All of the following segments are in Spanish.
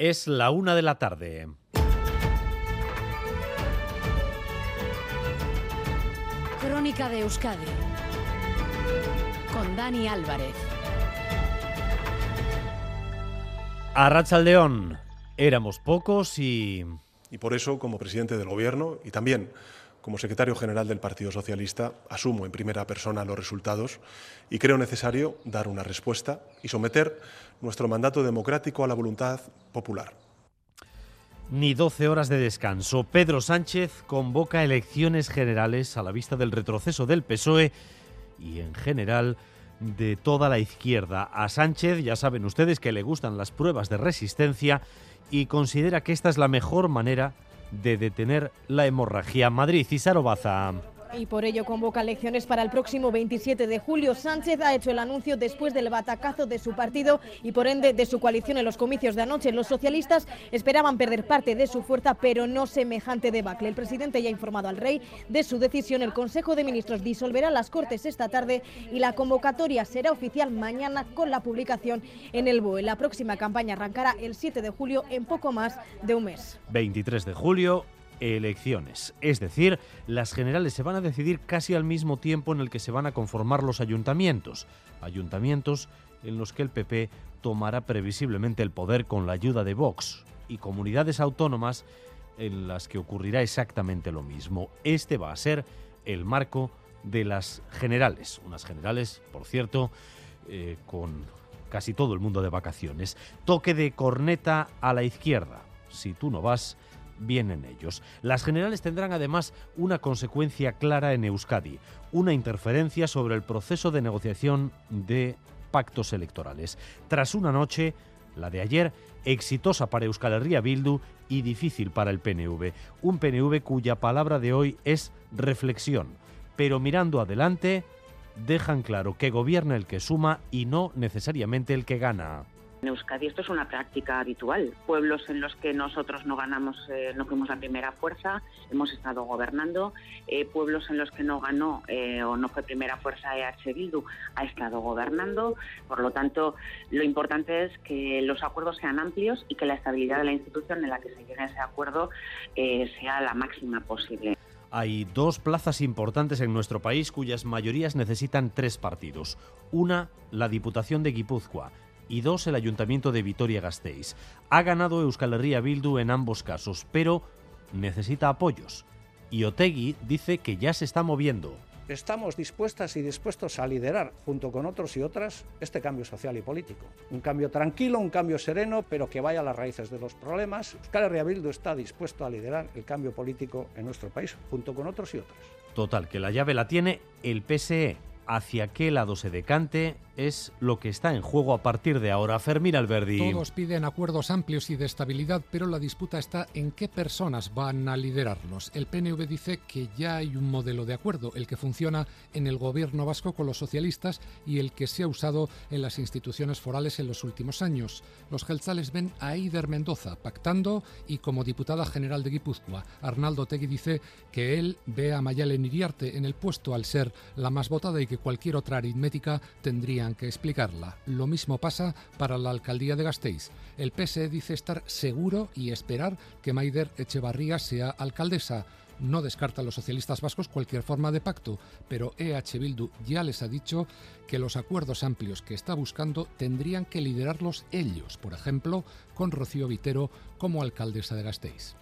Es la una de la tarde. Crónica de Euskadi con Dani Álvarez. A León, éramos pocos y... Y por eso, como presidente del Gobierno y también como secretario general del Partido Socialista, asumo en primera persona los resultados y creo necesario dar una respuesta y someter nuestro mandato democrático a la voluntad popular. Ni 12 horas de descanso. Pedro Sánchez convoca elecciones generales a la vista del retroceso del PSOE y en general de toda la izquierda. A Sánchez ya saben ustedes que le gustan las pruebas de resistencia y considera que esta es la mejor manera de detener la hemorragia. Madrid y Sarobaza. Y por ello convoca elecciones para el próximo 27 de julio. Sánchez ha hecho el anuncio después del batacazo de su partido y por ende de su coalición en los comicios de anoche. Los socialistas esperaban perder parte de su fuerza, pero no semejante debacle. El presidente ya ha informado al rey de su decisión. El Consejo de Ministros disolverá las Cortes esta tarde y la convocatoria será oficial mañana con la publicación en el BOE. La próxima campaña arrancará el 7 de julio en poco más de un mes. 23 de julio elecciones. Es decir, las generales se van a decidir casi al mismo tiempo en el que se van a conformar los ayuntamientos. Ayuntamientos en los que el PP tomará previsiblemente el poder con la ayuda de Vox y comunidades autónomas en las que ocurrirá exactamente lo mismo. Este va a ser el marco de las generales. Unas generales, por cierto, eh, con casi todo el mundo de vacaciones. Toque de corneta a la izquierda. Si tú no vas, vienen ellos. Las generales tendrán además una consecuencia clara en Euskadi, una interferencia sobre el proceso de negociación de pactos electorales. Tras una noche, la de ayer, exitosa para Euskal Herria Bildu y difícil para el PNV. Un PNV cuya palabra de hoy es reflexión, pero mirando adelante, dejan claro que gobierna el que suma y no necesariamente el que gana. En Euskadi esto es una práctica habitual. Pueblos en los que nosotros no ganamos, eh, no fuimos la primera fuerza, hemos estado gobernando. Eh, pueblos en los que no ganó eh, o no fue primera fuerza EH Bildu, ha estado gobernando. Por lo tanto, lo importante es que los acuerdos sean amplios y que la estabilidad de la institución en la que se llegue a ese acuerdo sea la máxima posible. Hay dos plazas importantes en nuestro país cuyas mayorías necesitan tres partidos. Una, la Diputación de Guipúzcoa y dos el Ayuntamiento de Vitoria-Gasteiz. Ha ganado Euskal Herria Bildu en ambos casos, pero necesita apoyos. Y Otegui dice que ya se está moviendo. Estamos dispuestas y dispuestos a liderar, junto con otros y otras, este cambio social y político. Un cambio tranquilo, un cambio sereno, pero que vaya a las raíces de los problemas. Euskal Herria Bildu está dispuesto a liderar el cambio político en nuestro país, junto con otros y otras. Total, que la llave la tiene el PSE, hacia qué lado se decante es lo que está en juego a partir de ahora. Fermín Alberdi. Todos piden acuerdos amplios y de estabilidad, pero la disputa está en qué personas van a liderarlos. El PNV dice que ya hay un modelo de acuerdo, el que funciona en el gobierno vasco con los socialistas y el que se ha usado en las instituciones forales en los últimos años. Los gelzales ven a Eider Mendoza pactando y como diputada general de Guipúzcoa. Arnaldo Tegui dice que él ve a Mayalen Iriarte en el puesto al ser la más votada y que cualquier otra aritmética que explicarla. Lo mismo pasa para la alcaldía de Gasteiz. El PSE dice estar seguro y esperar que Maider Echevarría sea alcaldesa. No descartan los socialistas vascos cualquier forma de pacto, pero EH Bildu ya les ha dicho que los acuerdos amplios que está buscando tendrían que liderarlos ellos, por ejemplo, con Rocío Vitero como alcaldesa de Gasteiz.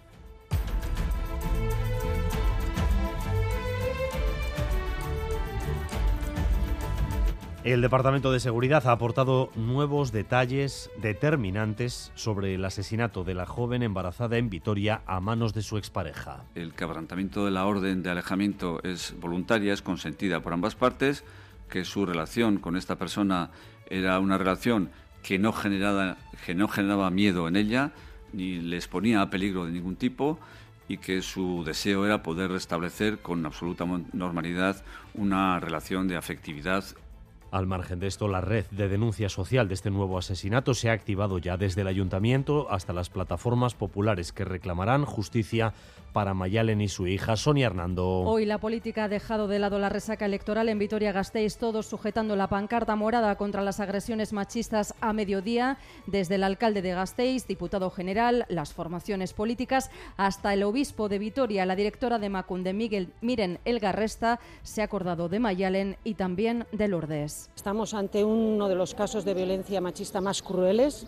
El Departamento de Seguridad ha aportado nuevos detalles determinantes sobre el asesinato de la joven embarazada en Vitoria a manos de su expareja. El quebrantamiento de la orden de alejamiento es voluntaria, es consentida por ambas partes, que su relación con esta persona era una relación que no generaba, que no generaba miedo en ella, ni les ponía a peligro de ningún tipo y que su deseo era poder restablecer con absoluta normalidad una relación de afectividad Al margen de esto, la red de denuncia social de este nuevo asesinato se ha activado ya desde el ayuntamiento hasta las plataformas populares que reclamarán justicia para Mayalen y su hija Sonia Hernando. Hoy la política ha dejado de lado la resaca electoral en Vitoria-Gasteiz, todos sujetando la pancarta morada contra las agresiones machistas a mediodía, desde el alcalde de Gasteiz, diputado general, las formaciones políticas, hasta el obispo de Vitoria, la directora de Macunde, Miguel Miren Elgarresta, se ha acordado de Mayalen y también de Lourdes. Estamos ante uno de los casos de violencia machista más crueles.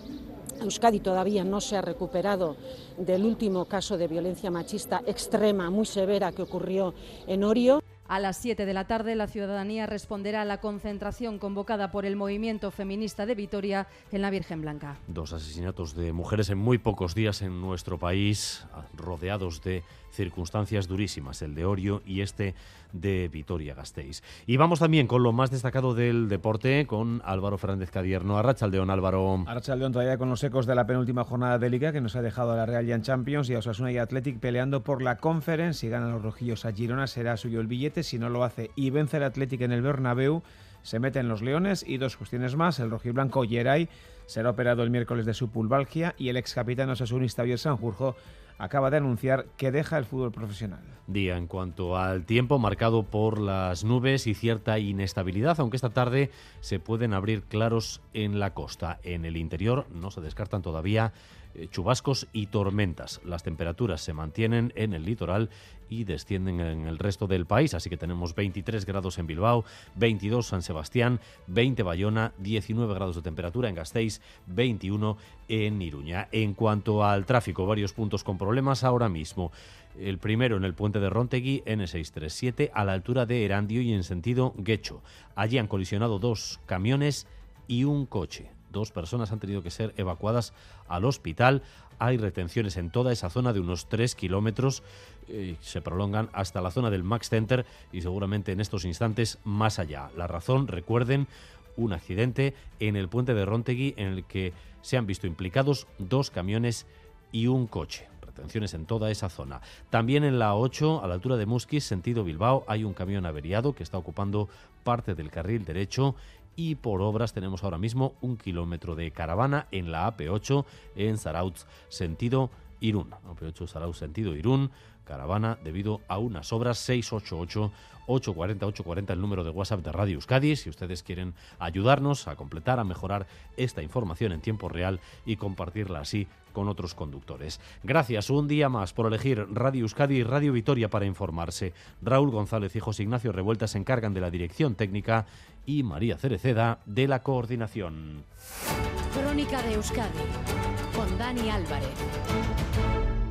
Euskadi todavía no se ha recuperado del último caso de violencia machista extrema, muy severa, que ocurrió en Orio. A las 7 de la tarde, la ciudadanía responderá a la concentración convocada por el movimiento feminista de Vitoria en la Virgen Blanca. Dos asesinatos de mujeres en muy pocos días en nuestro país, rodeados de circunstancias durísimas, el de Orio y este de Vitoria-Gasteiz. Y vamos también con lo más destacado del deporte, con Álvaro Fernández Cadierno. Arrachaldeón, Álvaro. Arrachaldeón todavía con los ecos de la penúltima jornada de Liga que nos ha dejado a la Real Young Champions y a Osasuna y Athletic peleando por la Conference. Si ganan los rojillos a Girona será suyo el billete, si no lo hace y vence el Athletic en el Bernabéu se meten los Leones y dos cuestiones más. El rojiblanco Yeray será operado el miércoles de su pulvalgia y el ex capitán osasunista Biel Sanjurjo acaba de anunciar que deja el fútbol profesional. Día en cuanto al tiempo marcado por las nubes y cierta inestabilidad, aunque esta tarde se pueden abrir claros en la costa. En el interior no se descartan todavía chubascos y tormentas. Las temperaturas se mantienen en el litoral y descienden en el resto del país. Así que tenemos 23 grados en Bilbao, 22 San Sebastián, 20 Bayona, 19 grados de temperatura en Gasteiz, 21 en Iruña. En cuanto al tráfico, varios puntos con problemas ahora mismo. El primero en el puente de Rontegui, N637, a la altura de Erandio y en sentido Guecho. Allí han colisionado dos camiones y un coche. Dos personas han tenido que ser evacuadas al hospital. Hay retenciones en toda esa zona de unos 3 kilómetros. Eh, se prolongan hasta la zona del Max Center y seguramente en estos instantes más allá. La razón, recuerden, un accidente en el puente de Rontegui en el que se han visto implicados dos camiones y un coche. Retenciones en toda esa zona. También en la 8, a la altura de Musquis, sentido Bilbao, hay un camión averiado que está ocupando parte del carril derecho y por obras tenemos ahora mismo un kilómetro de caravana en la AP8 en Zarautz, sentido Irún. AP8 Zarautz, sentido Irún, caravana debido a unas obras 688 840 840 el número de WhatsApp de Radio Euskadi si ustedes quieren ayudarnos a completar, a mejorar esta información en tiempo real y compartirla así con otros conductores. Gracias un día más por elegir Radio Euskadi y Radio Vitoria para informarse. Raúl González y José Ignacio Revuelta se encargan de la dirección técnica y María Cereceda de la coordinación. Crónica de Euskadi con Dani Álvarez.